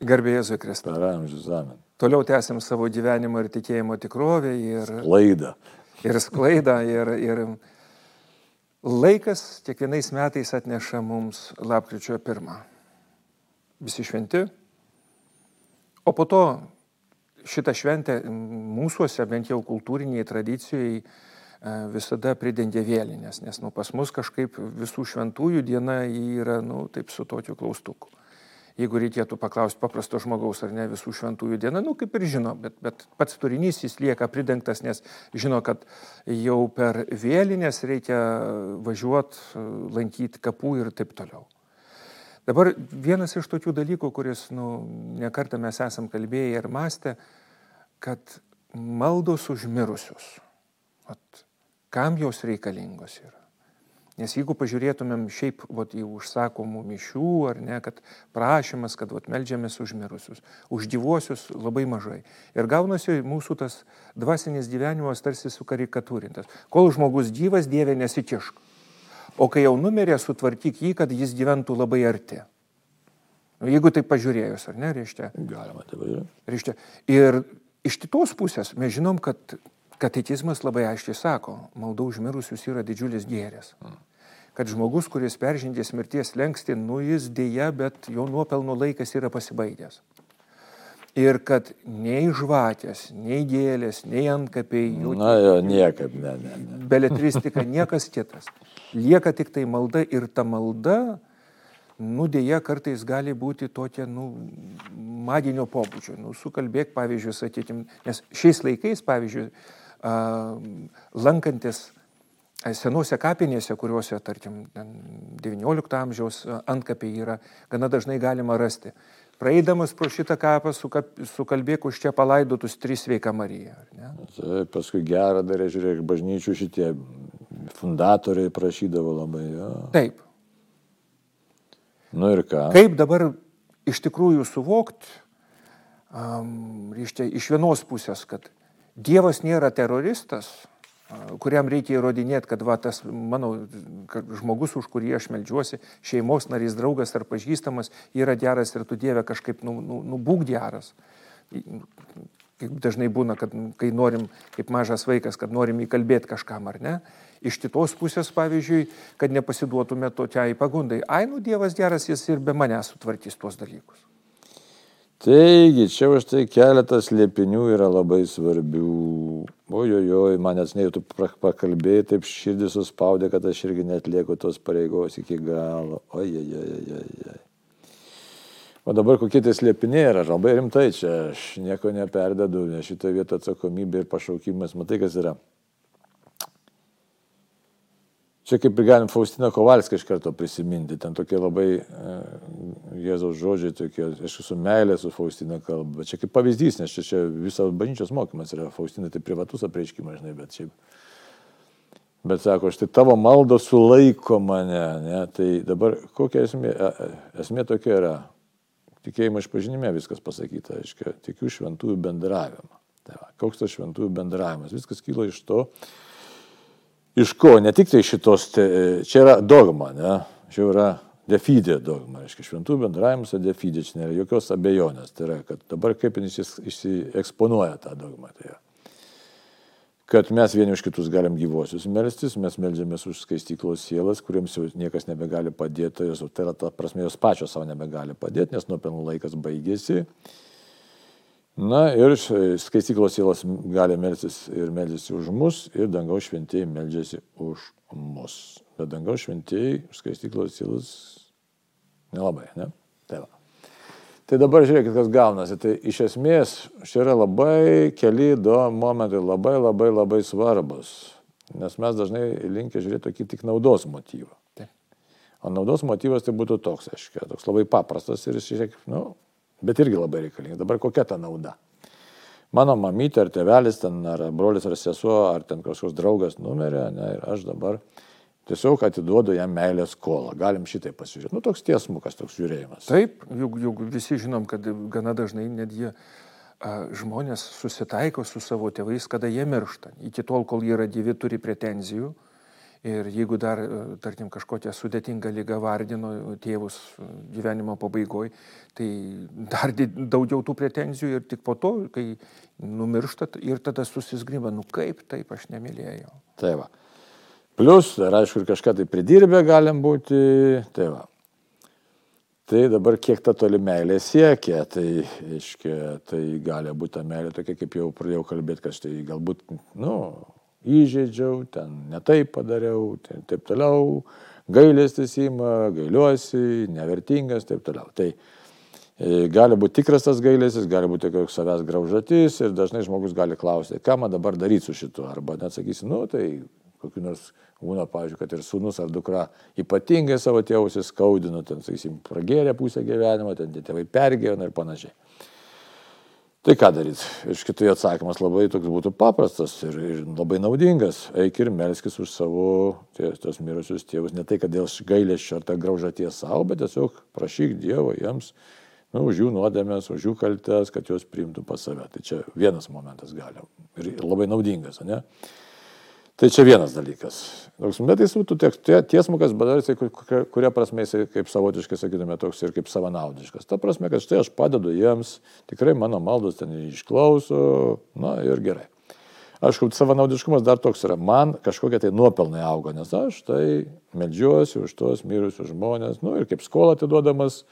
Garbėjai Jėzui Kristui. Per amžius amen. Toliau tęsim savo gyvenimo ir tikėjimo tikrovę ir, Laida. ir sklaidą. Ir, ir laikas kiekvienais metais atneša mums lapkričio pirmą. Visi šventi. O po to šitą šventę mūsųse, bent jau kultūriniai tradicijai, visada pridengia vėlinės, nes nu, pas mus kažkaip visų šventųjų diena yra nu, taip su tokiu klaustuku jeigu reikėtų paklausti paprasto žmogaus ar ne visų šventųjų diena, nu kaip ir žino, bet, bet pats turinys jis lieka pridengtas, nes žino, kad jau per vėlinės reikia važiuoti, lankyti kapų ir taip toliau. Dabar vienas iš tokių dalykų, kuris, nu, nekartą mes esam kalbėję ir mąstę, kad maldos užmirusius, at, kam jos reikalingos yra. Nes jeigu pažiūrėtumėm šiaip vat, į užsakomų mišių, ar ne, kad prašymas, kad vat, melžiamės už mirusius, už gyvuosius labai mažai. Ir gaunasi mūsų tas dvasinis gyvenimas tarsi sukarikatūrintas. Kol žmogus gyvas, Dieve nesikišk. O kai jau numirė, sutvarkyk jį, kad jis gyventų labai arti. Nu, jeigu tai pažiūrėjus, ar ne, reiškia? Galima tai pažiūrėti. Reiškia. Ir iš kitos pusės mes žinom, kad katekizmas labai aiškiai sako, malda užmirusius yra didžiulis gėris. Mm kad žmogus, kuris peržengęs mirties lengsti, nu jis dėja, bet jo nuopelno laikas yra pasibaigęs. Ir kad nei žvakės, nei gėlės, nei antkapiai, jų... Na, jo, niekaip, ne, ne. ne. Beletristika, niekas kitas. Lieka tik tai malda ir ta malda, nu dėja, kartais gali būti tokia, nu, maginio pobūdžio. Nu, sukalbėk, pavyzdžiui, sakykim, nes šiais laikais, pavyzdžiui, lankantis senose kapinėse, kuriuose, tarkim, 19 amžiaus antkapiai yra, gana dažnai galima rasti. Praeidamas pro šitą kapą sukalbėk už čia palaidotus trys sveika Marija. Tai paskui gerą darė, žiūrėk, bažnyčių šitie fundatoriai prašydavo labai. Jo. Taip. Nu ir ką? Kaip dabar iš tikrųjų suvokti, um, iš vienos pusės, kad Dievas nėra teroristas, kuriam reikia įrodinėti, kad va, tas mano kad žmogus, už kurį aš melžiuosi, šeimos narys, draugas ar pažįstamas, yra geras ir tu Dieve kažkaip, nu, nu, nu būk geras. Kaip dažnai būna, kad kai norim, kaip mažas vaikas, kad norim įkalbėti kažkam ar ne. Iš kitos pusės, pavyzdžiui, kad nepasiduotume tokiai pagundai. Ai, nu Dievas geras, jis ir be manęs sutvarkys tuos dalykus. Taigi, čia už tai keletas liepinių yra labai svarbių. Ojojoj, manęs neįtų pakalbėjai, taip širdį suspaudė, kad aš irgi netlieku tos pareigos iki galo. Ojojojojoj. O dabar kokie tai slėpiniai yra, labai rimtai čia, aš nieko neperdedu, nes šitoje vietoje atsakomybė ir pašaukimas, matai, kas yra. Čia kaip ir galim Faustiną Kovalską iš karto prisiminti, ten tokie labai e, Jėzaus žodžiai, tokie, aš esu meilė su Faustina kalba, bet čia kaip pavyzdys, nes čia, čia visas bažnyčios mokymas yra Faustina, tai privatus apreiškimas, žinai, bet šiaip. Bet sako, štai tavo maldo sulaiko mane, ne? tai dabar kokia esmė, e, e, esmė tokia yra, tikėjimo išpažinime viskas pasakyta, aiškiai, tikiu šventųjų bendravimą. Tai va, koks tas šventųjų bendravimas, viskas kyla iš to, Iš ko? Ne tik tai šitos, te, čia yra dogma, ne? Čia yra defidė dogma, reiškia šventų bendravimas, o defidė, čia nėra jokios abejonės. Tai yra, kad dabar kaip jis išsieksponuoja tą dogmą. Tai yra. Kad mes vieni už kitus galim gyvosius melstis, mes melžiamės už skaistyklos sielas, kuriems jau niekas nebegali padėti, jos, tai yra ta prasme, jos pačios savo nebegali padėti, nes nuopelnų laikas baigėsi. Na ir skaistyklos sielos gali melsis ir melžiasi už mus, ir dangaus šventieji melžiasi už mus. Bet dangaus šventieji skaistyklos sielos nelabai, ne? Tai, va. tai dabar žiūrėkit, kas gaunasi. Tai iš esmės čia yra labai keli du momentai, labai labai labai svarbus. Nes mes dažnai linkę žiūrėti tokį tik naudos motyvą. Taip. O naudos motyvas tai būtų toks, aiškiai, toks labai paprastas ir jis, žiūrėk, nu, bet irgi labai reikalinga. Dabar kokia ta nauda? Mano mamytė ar tėvelis, ten, ar brolis ar sesuo, ar ten kažkoks draugas numerė, ne, ir aš dabar tiesiog atiduodu jam meilės skolą. Galim šitai pasižiūrėti. Nu, toks tiesmukas, toks žiūrėjimas. Taip, juk, juk visi žinom, kad gana dažnai net jie žmonės susitaiko su savo tėvais, kada jie miršta. Iki tol, kol jie yra gyvi, turi pretenzijų. Ir jeigu dar, tarkim, kažkokią sudėtingą lygą vardino tėvus gyvenimo pabaigoje, tai dar daugiau tų pretenzijų ir tik po to, kai numirštat ir tada susisgryba, nu kaip taip aš nemylėjau. Tai va. Plus, dar aišku, ir kažką tai pridirbę galim būti. Tai va. Tai dabar kiek ta toli meilė siekia, tai, aiškia, tai gali būti ta meilė tokia, kaip jau pradėjau kalbėti, kad štai galbūt, nu, įžeidžiau, ten netaip padariau, tai taip toliau, gailestis įma, gailiuosi, nevertingas, taip toliau. Tai e, gali būti tikras tas gailestis, gali būti koks savęs graužatis ir dažnai žmogus gali klausyti, ką man dabar daryti su šitu, arba net sakysi, nu tai kokiu nors būna, pavyzdžiui, kad ir sunus ar dukra ypatingai savo tėvus įskaudino, ten, sakysim, pragėrė pusę gyvenimo, ten tėvai pergyvena ir panašiai. Tai ką daryti? Iš kitų atsakymas labai toks būtų paprastas ir, ir labai naudingas. Eik ir melskis už savo ties, tos mirusius tėvus. Ne tai, kad dėl gailėščio ar tą graužaties savo, bet tiesiog prašyk Dievo jiems nu, už jų nuodėmės, už jų kaltes, kad juos priimtų pas save. Tai čia vienas momentas gali ir labai naudingas, ne? Tai čia vienas dalykas. Bet jis būtų tiesmukas, bet dar jisai, kuria prasme jisai kaip savotiškai, sakytume, toks ir kaip savanaudiškas. Ta prasme, kad štai aš padedu jiems, tikrai mano maldos ten išklauso, na ir gerai. Aišku, savanaudiškumas dar toks yra, man kažkokie tai nuopelnai auga, nes aš tai medžiuosi už tuos mirusius žmonės, nu ir kaip skolą atiduodamas,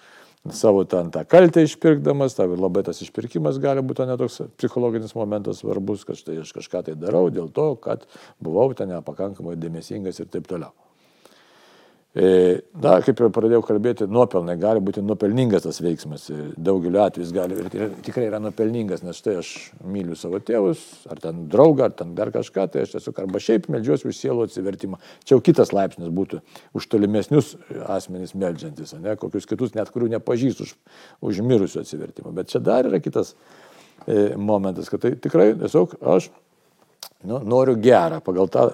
savo ten tą kaltę išpirkdamas, tai labai tas išpirkimas gali būti netoks psichologinis momentas svarbus, kad štai aš kažką tai darau dėl to, kad buvau ten nepakankamai dėmesingas ir taip toliau. E, na, kaip ir pradėjau kalbėti, nuopelnai gali būti nuopelningas tas veiksmas. E, daugeliu atveju jis gali ir tikrai yra nuopelningas, nes štai aš myliu savo tėvus, ar ten draugą, ar ten dar kažką, tai aš tiesiog arba šiaip melžiuosi už sielų atsivertimą. Čia jau kitas laipsnis būtų už tolimesnius asmenys melžiantis, ne, kokius kitus net kurių nepažįstu už, už mirusių atsivertimą. Bet čia dar yra kitas e, momentas, kad tai tikrai tiesiog aš nu, noriu gerą pagal tą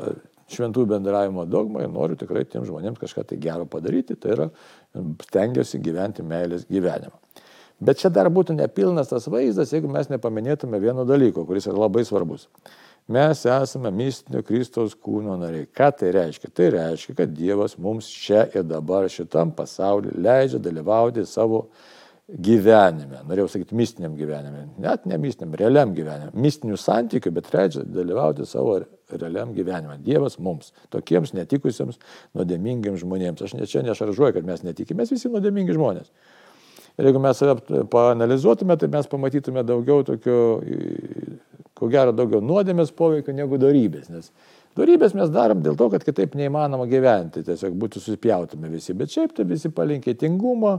šventų bendravimo dogmą ir noriu tikrai tiem žmonėms kažką tai gero padaryti, tai yra stengiuosi gyventi meilės gyvenimą. Bet čia dar būtų nepilnas tas vaizdas, jeigu mes nepaminėtume vieno dalyko, kuris yra labai svarbus. Mes esame mistinio Kristaus kūno nariai. Ką tai reiškia? Tai reiškia, kad Dievas mums čia ir dabar šitam pasauliu leidžia dalyvauti savo gyvenime, norėjau sakyti mistiniam gyvenime, net ne mistiniam, realiam gyvenime, mistinių santykių, bet leidžia dalyvauti savo realiam gyvenime. Dievas mums, tokiems netikusiems, nuodėmingiems žmonėms. Aš ne čia nešaržuoju, kad mes netikime, mes visi nuodėmingi žmonės. Ir jeigu mes save paanalizuotume, tai mes pamatytume daugiau tokio, ko gero, daugiau nuodėmės poveikio negu darybės. Nes darybės mes darom dėl to, kad kitaip neįmanoma gyventi, tiesiog būtų susipjautume visi. Bet šiaip tai visi palinkėtingumo,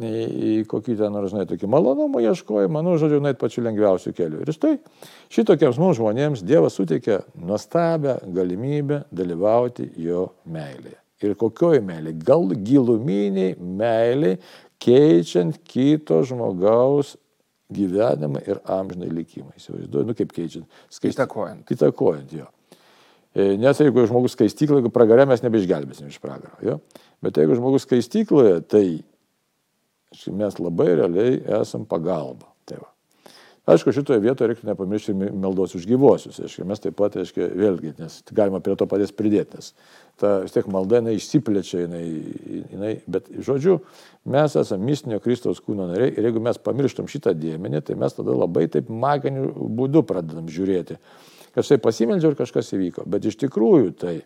į kokį ten, ar žinai, tokį malonumą ieškojimą, nu, žodžiu, nueit pačiu lengviausiu keliu. Ir štai šitokiems mums žmonėms Dievas suteikia nuostabią galimybę dalyvauti jo meilėje. Ir kokioj meilė? Gal giluminiai meilė, keičiant kito žmogaus gyvenimą ir amžinai likimą. Įsivaizduoju, nu kaip keičiant. Skaist... Įtakojant. Įtakojant jo. E, nes jeigu žmogus skaistykloje, jeigu pragarė mes nebeišgelbėsim iš pragaro. Jo? Bet jeigu žmogus skaistykloje, tai mes labai realiai esam pagalba. Tai va. Aišku, šitoje vietoje reiktų nepamiršti meldos už gyvosius. Aišku, mes taip pat, aišku, vėlgi, nes galima prie to paties pridėti, nes ta vis tiek malda, jinai išsiplečia, jinai, jinai, bet žodžiu, mes esame mistinio Kristaus kūno nariai ir jeigu mes pamirštam šitą dėmenį, tai mes tada labai taip maginiu būdu pradedam žiūrėti. Kažkai pasimeldžiau ir kažkas įvyko, bet iš tikrųjų tai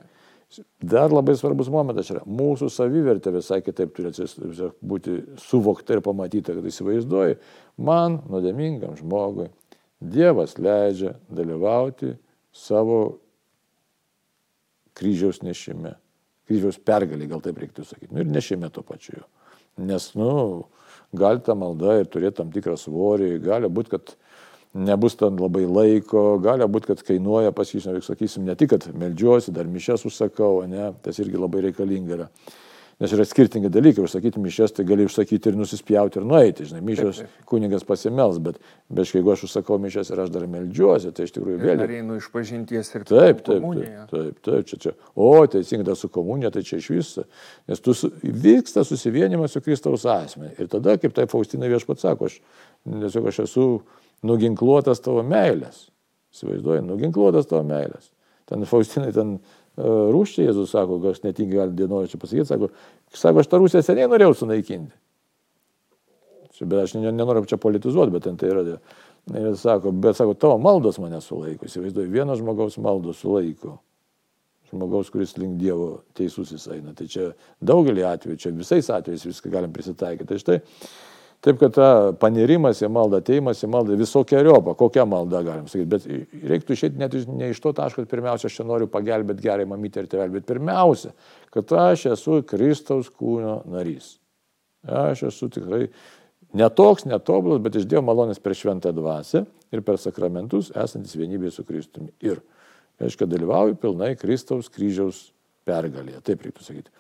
Dar labai svarbus momentas yra, mūsų savivertė visai kitaip turi būti suvokta ir pamatyta, kad įsivaizduoji, man, nuodėmingam žmogui, Dievas leidžia dalyvauti savo kryžiaus nešime, kryžiaus pergalį, gal taip reiktų sakyti, nu, ir nešime to pačiu. Nes, nu, gali ta malda ir turėti tam tikrą svorį, gali būti, kad nebus ten labai laiko, gali būti, kad kainuoja pas jį, sakysim, ne tik, kad melžiuosi, dar mišes užsakau, ne, tas irgi labai reikalinga yra. Nes yra skirtingi dalykai, užsakyti mišes, tai gali užsakyti ir nusispjauti ir nueiti, žinai, mišes kuningas pasimels, bet, bet jeigu aš užsakau mišes ir aš dar melžiuosi, tai iš tikrųjų vėl. Ir einu iš pažinties ir taip, taip, taip, taip, taip, čia, čia. O, teisingai, su komunija, tai čia iš viso. Nes tu su, vyksta susivienimas su Kristaus asmenį. Ir tada, kaip tai Faustina viešpats sako, aš, tiesiog aš esu nuginkluotas tavo meilės. Įsivaizduoji, nuginkluotas tavo meilės. Ten Faustinai ten rūščiai, Jėzus sako, aš netingai gali dienoraščių pasakyti, sako, sako, aš tą Rusiją seniai norėjau sunaikinti. Bet aš nenoriu čia politizuoti, bet ten tai yra. Ir sako, bet sako, tavo maldos mane sulaiko. Įsivaizduoju, vieno žmogaus maldos sulaiko. Žmogaus, kuris link Dievo teisusis eina. Tai čia daugelį atvejų, čia visais atvejais viską galim prisitaikyti. Tai štai, taip kad ta panirimas į maldą, ateimas į maldą visokiojopą, kokią maldą galim sakyti. Bet reiktų išėti net ne iš to taško, kad pirmiausia, aš čia noriu pagelbėti gerai mamytę ir tėvelį, bet pirmiausia, kad aš esu Kristaus kūno narys. Aš esu tikrai Netoks, netobulas, bet iš Dievo malonės per šventą dvasę ir per sakramentus esantis vienybėje su Kristumi. Ir, aišku, dalyvauju pilnai Kristaus kryžiaus pergalėje, taip reiktų sakyti.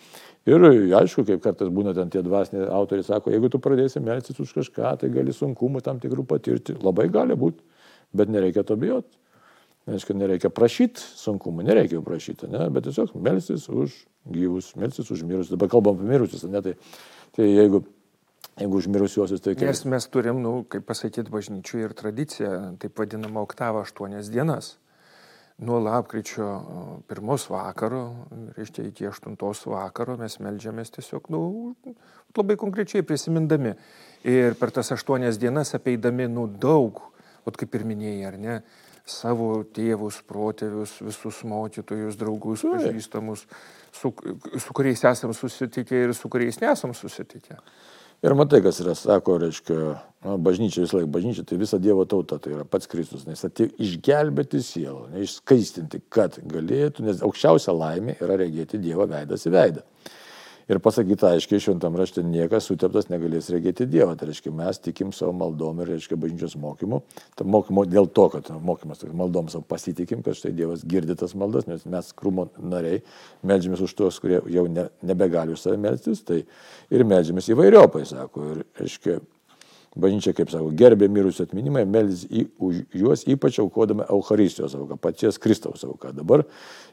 Ir aišku, kaip kartais būna ten tie dvasiniai autoriai sako, jeigu tu pradėsi melsis už kažką, tai gali sunkumų tam tikrų patirti. Labai gali būti, bet nereikia to bijoti. Aišku, nereikia prašyti sunkumų, nereikia jų prašyti, ne? bet tiesiog melsis už gyvus, melsis už mirusius. Dabar kalbam apie mirusius, ne? Tai, tai jeigu Jeigu užmirusiuosius, tai kaip. Nes mes turim, nu, kaip pasakyti, bažnyčių ir tradiciją, taip vadinamą oktavą aštuonias dienas. Nuo lapkričio pirmos vakaro, reiškia iki aštuntos vakaro mes melžiamės tiesiog, nu, labai konkrečiai prisimindami. Ir per tas aštuonias dienas apeidami, nu, daug, o kaip ir minėjai, ar ne, savo tėvus, protėvius, visus mokytojus, draugus, pažįstamus, su, su kuriais esam susitikę ir su kuriais nesam susitikę. Ir matai, kas yra, sako, reiškia, na, bažnyčia visą laiką, bažnyčia tai visa Dievo tauta, tai yra pats Kristus, nes atėjo išgelbėti sielą, neišskaistinti, kad galėtų, nes aukščiausia laimė yra regėti Dievo veidas į veidą ir pasakyta aiškiai šventam rašte, niekas suteptas negalės regėti Dievą. Tai reiškia, mes tikim savo maldom ir, reiškia, bažnyčios mokymu. Ta mokymo dėl to, kad mokymas, tai maldom savo pasitikim, kad štai Dievas girdi tas maldas, nes mes krūmo nariai medžiamės už tuos, kurie jau ne, nebegali už save melstis, tai ir medžiamės įvairiopai, sako. Ir, reiškia, Bažnyčia, kaip sako, gerbė mirusių atminimą, meldys į, už juos, ypač aukodama Euharistijos auką, paties Kristaus auką. Dabar,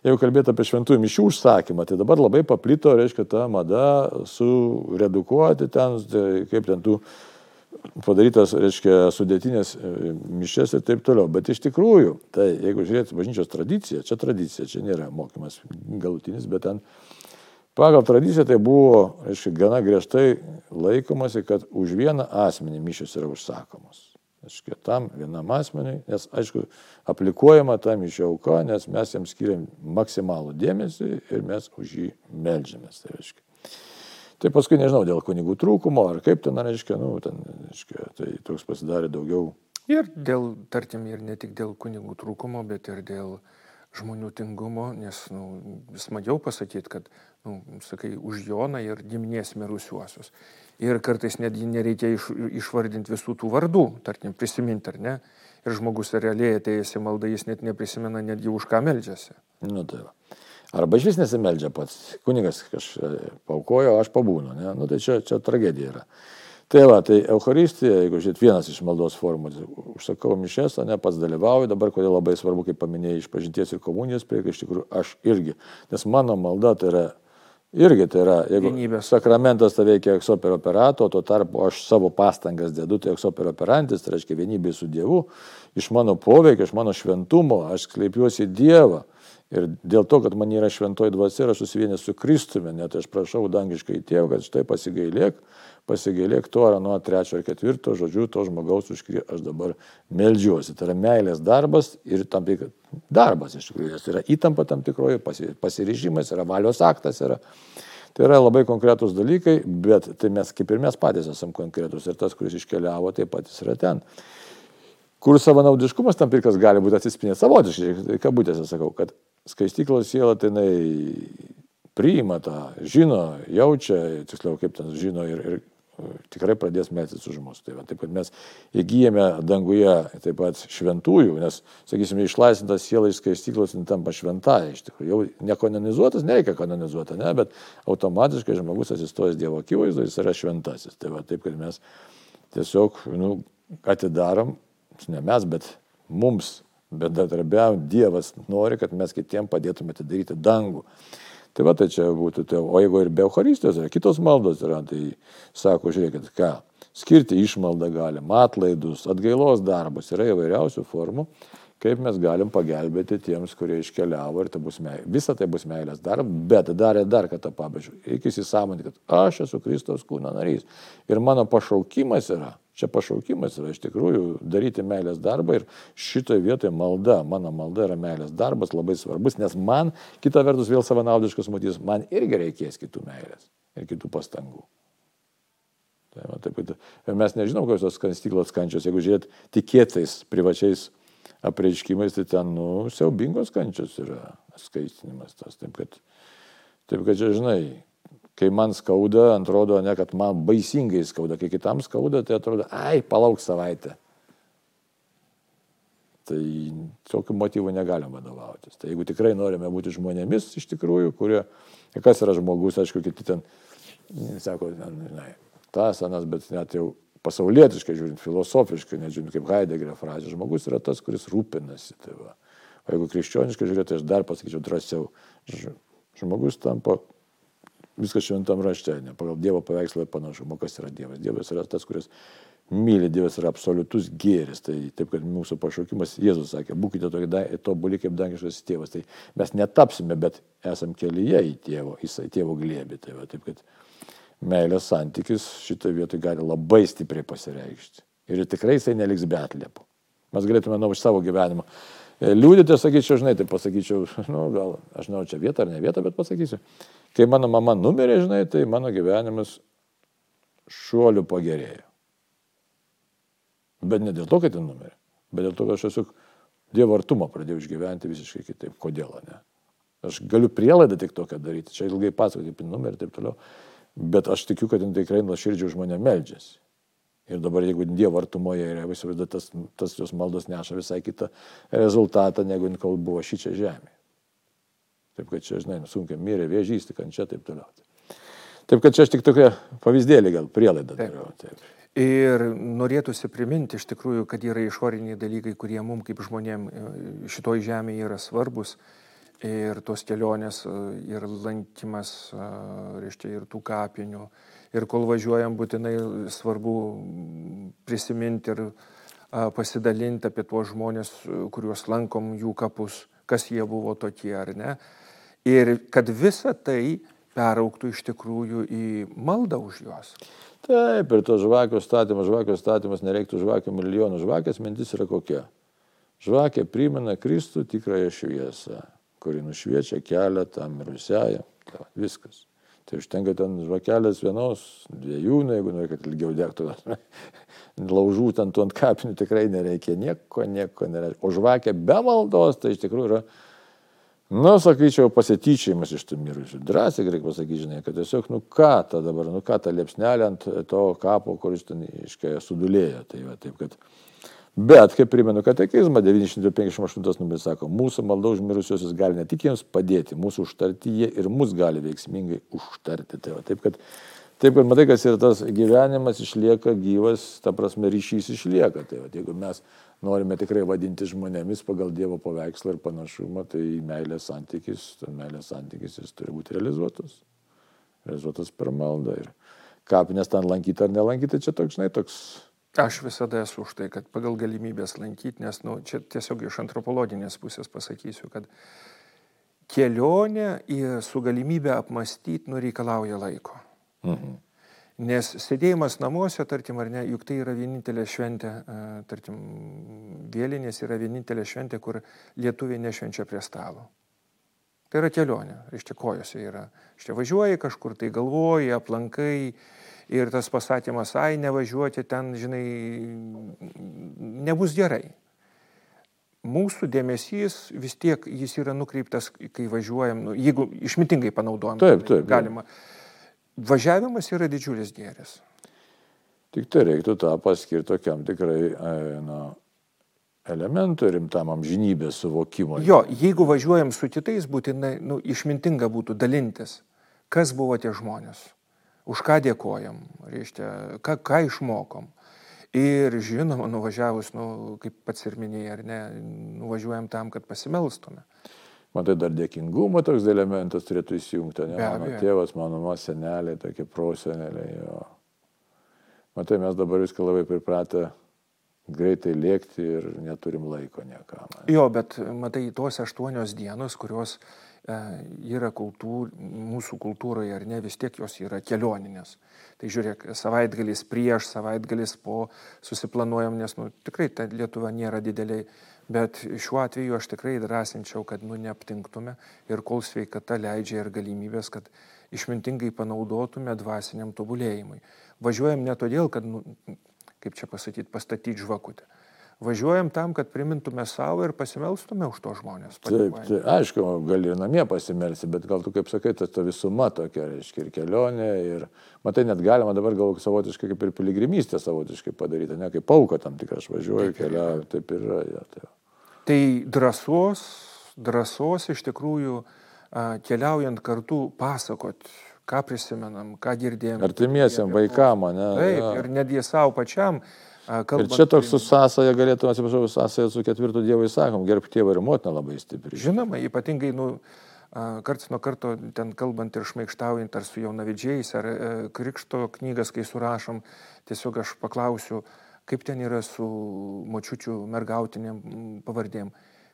jeigu kalbėtų apie šventųjų mišių užsakymą, tai dabar labai paplito, reiškia, ta mada suredukuoti ten, tai kaip ten tų padarytas, reiškia, sudėtinės e, mišės ir taip toliau. Bet iš tikrųjų, tai jeigu žiūrėti bažnyčios tradiciją, čia tradicija, čia nėra mokymas galutinis, bet ten Pagal tradiciją tai buvo, aišku, gana griežtai laikomasi, kad už vieną asmenį mišios yra užsakomos. Aišku, tam vienam asmeniui, nes, aišku, aplikuojama ta mišio auka, nes mes jam skiriam maksimalų dėmesį ir mes už jį melžiamės. Tai, aišku. tai paskui nežinau, dėl kunigų trūkumo ar kaip ten, reiškia, nu, ten, aišku, tai toks pasidarė daugiau. Ir dėl, tarkim, ir ne tik dėl kunigų trūkumo, bet ir dėl žmonių tingumo, nes nu, smagiau pasakyti, kad nu, sakai, už Joną ir giminės mirusiuosius. Ir kartais netgi nereikia iš, išvardinti visų tų vardų, tarkim, prisiminti ar ne. Ir žmogus realiai atėjęs į maldą, jis net neprisimena netgi už ką meldžiasi. Nu, tai va. Arba iš vis nesimeldžia pats. Kunigas kažkaip paukojo, aš pabūnu. Ne? Nu, tai čia, čia tragedija yra. Tai va, tai Euharistija, jeigu žiūrėt, vienas iš maldos formų, užsakau mišes, ne pats dalyvauju, dabar kodėl labai svarbu, kaip paminėjai, iš pažinties ir komunijos prieka, iš tikrųjų aš irgi, nes mano malda tai yra Irgi tai yra, jeigu Vienybės. sakramentas tai veikia eksoper operato, tuo tarpu aš savo pastangas dedu, tai eksoper operantis, tai reiškia vienybė su Dievu, iš mano poveikio, iš mano šventumo, aš kreipiuosi į Dievą. Ir dėl to, kad man yra šventoji dvasia ir aš susivienęs su Kristumi, net aš prašau dangiškai tėvą, kad štai pasigailėk, pasigailėk to ar nuo trečio ar ketvirto žodžių to žmogaus, už kurį aš dabar melžiuosi. Tai yra meilės darbas ir tam tikras darbas iš tikrųjų. Tai yra įtampa tam tikroji, pasiryžimas, yra valios aktas. Yra. Tai yra labai konkretūs dalykai, bet tai mes kaip ir mes patys esame konkretūs ir tas, kuris iškeliavo, taip pat jis yra ten. Kur savanaudiškumas tam tikras gali būti atsispindęs savotiškai, kabutėse sakau, kad skaistyklos siela tai jinai priima tą, žino, jaučia, tiksliau kaip ten žino ir, ir tikrai pradės mestis už mus. Tai va, taip, kad mes įgyjame danguje taip pat šventųjų, nes, sakysime, išlaisvintas siela iš skaistyklos tampa šventąją. Iš tikrųjų, jau nekanonizuotas, nereikia kanonizuoti, ne, bet automatiškai žmogus atsistojęs Dievo akivaizdoje, jis yra šventasis. Tai va, taip, kad mes tiesiog nu, atidarom, ne mes, bet mums bendradarbiaujant, Dievas nori, kad mes kitiem padėtume atidaryti dangų. Tai va, tai čia būtų, tai, o jeigu ir be Euharistijos yra kitos maldos yra, tai sako, žiūrėkit, ką, skirti išmaldą galima, atlaidus, atgailos darbus, yra įvairiausių formų, kaip mes galim pagelbėti tiems, kurie iškeliavo ir tai bus meilė. Visa tai bus meilės darbas, bet dar ir dar kartą pabrėžiu, reikia įsisamonti, kad aš esu Kristaus kūno narys. Ir mano pašaukimas yra, čia pašaukimas yra iš tikrųjų daryti meilės darbą ir šitoje vietoje malda, mano malda yra meilės darbas labai svarbus, nes man, kita vertus vėl savanaudiškas matys, man irgi reikės kitų meilės ir kitų pastangų. Tai, va, taip, mes nežinom, kokios tos stiklos kančios, jeigu žiūrėt tikėtais privačiais apreiškimais, tai ten, nu, siaubingos kančios yra skaistinimas tas. Taip kad, taip kad čia, žinai, kai man skauda, atrodo, ne, kad man baisingai skauda, kai kitam skauda, tai atrodo, ai, palauk savaitę. Tai tokiu motyvu negalim vadovautis. Tai jeigu tikrai norime būti žmonėmis iš tikrųjų, kurie, kas yra žmogus, aišku, kiti ten, sako, žinai, tas, anas, bet net jau pasaulietiškai žiūrint, filosofiškai, nežiūrint kaip Heideggerio frazė, žmogus yra tas, kuris rūpinasi. Tai va. o jeigu krikščioniškai žiūrėt, tai aš dar pasakyčiau drąsiau. Žmogus tampa viskas šventam rašte, ne pagal Dievo paveikslą panašumo, kas yra Dievas. Dievas yra tas, kuris myli, Dievas yra absoliutus gėris. Tai taip, kad mūsų pašaukimas, Jėzus sakė, būkite tokie tobuli kaip dangiškas tėvas. Tai mes netapsime, bet esam kelyje į tėvo, į tėvo glėbį. Tai va, taip, kad meilės santykis šitoje vietoje gali labai stipriai pasireikšti. Ir tikrai jisai neliks be atlėpų. Mes galėtume, manau, iš savo gyvenimo. E, liūdėti, sakyčiau, žinai, tai pasakyčiau, nu, gal, aš žinau, čia vieta ar ne vieta, bet pasakysiu. Kai mano mama numirė, žinai, tai mano gyvenimas šuolių pagerėjo. Bet ne dėl to, kad ji numirė, bet dėl to, kad aš esu Dievo artumą pradėjau išgyventi visiškai kitaip. Kodėl, ne? Aš galiu prielaidą tik tokią daryti. Čia ilgai pasakoti apie numerį ir taip toliau. Bet aš tikiu, kad jin tikrai nuoširdžiai už mane meldžiasi. Ir dabar, jeigu Dievo artumoje yra, įsivaizduoju, tas, tas jos maldos neša visai kitą rezultatą, negu kol buvo šį čia žemė. Taip kad čia, žinai, sunkiai mirė, vėžys, tik ant čia taip toliau. Taip kad čia aš tik tokia pavyzdėlį gal prielaidą dariau. Taip. Ir norėtųsi priminti iš tikrųjų, kad yra išoriniai dalykai, kurie mums kaip žmonėm e, šitoj žemėje yra svarbus ir tos kelionės, e, ir lankymas, e, reiškia, ir tų kapinių. Ir kol važiuojam, būtinai svarbu prisiminti ir e, pasidalinti apie tuos žmonės, kuriuos lankom jų kapus, kas jie buvo tokie ar ne. Ir kad visa tai perauktų iš tikrųjų į maldą už juos. Taip, ir to žvakio statymas, žvakio statymas nereiktų žvakio milijonų. Žvakės mintis yra kokia? Žvakė primena Kristų tikrąją šviesą kuri nušviečia kelią tam mirusiajam. Tai viskas. Tai užtenka ten žvakelės vienos, dviejų, na, jeigu nori, kad ilgiau degtų. Laužų ten tų ant kapinių tikrai nereikia, nieko, nieko nereikia. O žvakė be maldos, tai iš tikrųjų yra, na, sakyčiau, pasityčiajimas iš tų mirusių. Drąsiai reikia pasakyti, žinai, kad tiesiog, nu ką ta dabar, nu ką ta liepsnelė ant to kapo, kuris ten, iškai, sudulėjo. Tai va, taip, kad Bet, kaip primenu katekizmą, 958 numeris sako, mūsų malda už mirusiosius gali ne tik jiems padėti, mūsų užtarti jie ir mus gali veiksmingai užtarti. Tai va, taip, kad, taip, kad matai, kas yra tas gyvenimas išlieka gyvas, ta prasme ryšys išlieka. Tai va, jeigu mes norime tikrai vadinti žmonėmis pagal Dievo paveikslą ir panašumą, tai meilės santykis, meilės santykis jis turi būti realizuotas. Realizuotas per maldą. Ir kapinės ten lankyti ar nelankyti, čia toks, žinai, toks Aš visada esu už tai, kad pagal galimybės lankyti, nes nu, čia tiesiog iš antropologinės pusės pasakysiu, kad kelionė į, su galimybė apmastyti nu, reikalauja laiko. Mhm. Nes sėdėjimas namuose, tarkim, ar ne, juk tai yra vienintelė šventė, e, tarkim, vėlinės yra vienintelė šventė, kur lietuviai nešvenčia prie stalo. Tai yra kelionė, iš čia kojose yra. Čia važiuoji kažkur, tai galvoji, aplankai, ir tas pasakymas, ai, nevažiuoti ten, žinai, nebus gerai. Mūsų dėmesys vis tiek jis yra nukreiptas, kai važiuojam, nu, jeigu išmintingai panaudojam, taip, taip, galima. Važiavimas yra didžiulis gėris. Tik tai reiktų tą paskirti tokiam tikrai na, elementui rimtam amžinybės suvokimui. Jo, jeigu važiuojam su kitais, būtinai nu, išmintinga būtų dalintis, kas buvo tie žmonės už ką dėkojam, reiškia, ką, ką išmokom. Ir žinoma, nuvažiavus, nu, kaip pats ir minėjai, ar ne, nuvažiuojam tam, kad pasimelstume. Matai, dar dėkingumo toks elementas turėtų įsijungti, ne? Be, mano be. tėvas, mano mama, seneliai, tokie proseneliai. Jo. Matai, mes dabar viską labai pripratę greitai lėkti ir neturim laiko niekam. Jo, bet matai, tos aštuonios dienos, kurios e, yra kultūr, mūsų kultūroje ar ne, vis tiek jos yra kelioninės. Tai žiūrėk, savaitgalis prieš, savaitgalis po susiplanuojam, nes nu, tikrai ta Lietuva nėra dideliai, bet šiuo atveju aš tikrai drąsinčiau, kad nu neaptinktume ir kol sveikata leidžia ir galimybės, kad išmintingai panaudotume dvasiniam tobulėjimui. Važiuojam ne todėl, kad nu, kaip čia pasakyti, pastatyti žvakutę. Važiuojam tam, kad primintume savo ir pasimelstume už to žmonės. Taip, tai aišku, gali namie pasimelsti, bet gal tu, kaip sakai, ta, ta visuma tokia, reiškia, ir kelionė, ir, matai, net galima dabar gal savotiškai kaip ir piligrimystė savotiškai padaryti, ne kaip auka tam tikrą, aš važiuoju, keliauju, taip ir yra. Ja, tai. tai drąsos, drąsos iš tikrųjų keliaujant kartu pasakot ką prisimenam, ką girdėjom. Artimiesiam, vaikam, ne? Taip, ja. ir netgi savo pačiam. Kalbant, ir čia toks su sąsaja galėtume, atsiprašau, sąsaja su ketvirtu Dievu įsakom, gerb tėvą ir motiną labai stipriai. Žinoma, ypatingai, nu, karts nuo karto ten kalbant ir šmeištaujant ar su jaunavidžiais, ar e, krikšto knygas, kai surašom, tiesiog aš paklausiu, kaip ten yra su močiučių mergautinėm pavardėm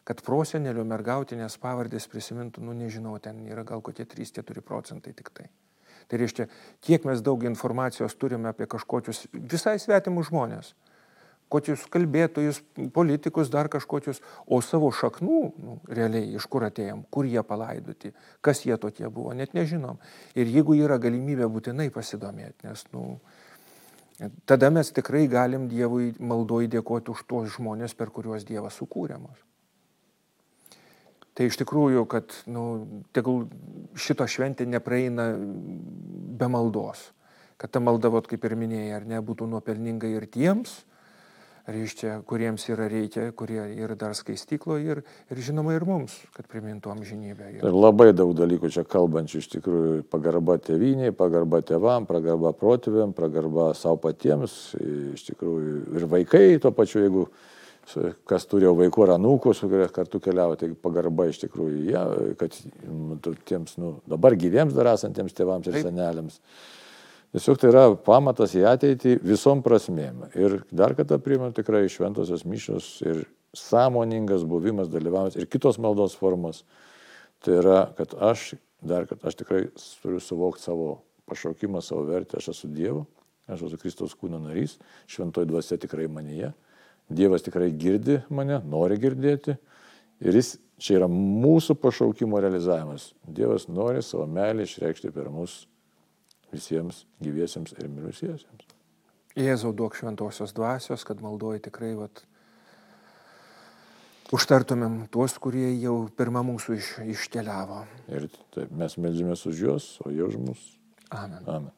kad prosenelio mergautinės pavardės prisimintų, nu nežinau, ten yra gal kokie 3-4 procentai tik tai. Tai reiškia, kiek mes daug informacijos turime apie kažkokius visai svetimus žmonės, kokius kalbėtojus, politikus, dar kažkokius, o savo šaknų, nu, realiai, iš kur atėjom, kur jie palaidoti, kas jie tokie buvo, net nežinom. Ir jeigu yra galimybė būtinai pasidomėti, nes, nu, tada mes tikrai galim Dievui maldoj dėkoti už tuos žmonės, per kuriuos Dievas sukūrė mus. Tai iš tikrųjų, kad nu, tegul šito šventė nepraeina be maldos. Kad ta malda, vat, kaip ir minėjai, ar ne, būtų nuopelninga ir tiems, reiškia, kuriems yra reikia, kurie yra dar skaistyklo ir, ir žinoma ir mums, kad primintų amžinybę. Ir labai daug dalykų čia kalbančių, iš tikrųjų, pagarba tėviniai, pagarba tėvam, pagarba protėviam, pagarba savo patiems, iš tikrųjų ir vaikai tuo pačiu, jeigu kas turėjo vaikų ar anūkų, su kuria kartu keliavo, tai pagarba iš tikrųjų, ja, kad nu, tiems nu, dabar gyviems dar esantiems tėvams ir Taip. seneliams. Tiesiog tai yra pamatas į ateitį visom prasmėm. Ir dar kartą priimam tikrai šventosios mišios ir sąmoningas buvimas, dalyvavimas ir kitos maldos formos. Tai yra, kad aš, dar kad aš tikrai turiu suvokti savo pašaukimą, savo vertę, aš esu Dievo, aš esu Kristaus kūno narys, šventoji dvasia tikrai manyje. Dievas tikrai girdi mane, nori girdėti. Ir jis čia yra mūsų pašaukimo realizavimas. Dievas nori savo meilę išreikšti per mus visiems gyviesiems ir mirusiesiems. Jėzau duok šventosios dvasios, kad malduoji tikrai vat, užtartumėm tuos, kurie jau pirmą mūsų iš, iškeliavo. Ir taip, mes melžiamės už juos, o jie už mus. Amen. Amen.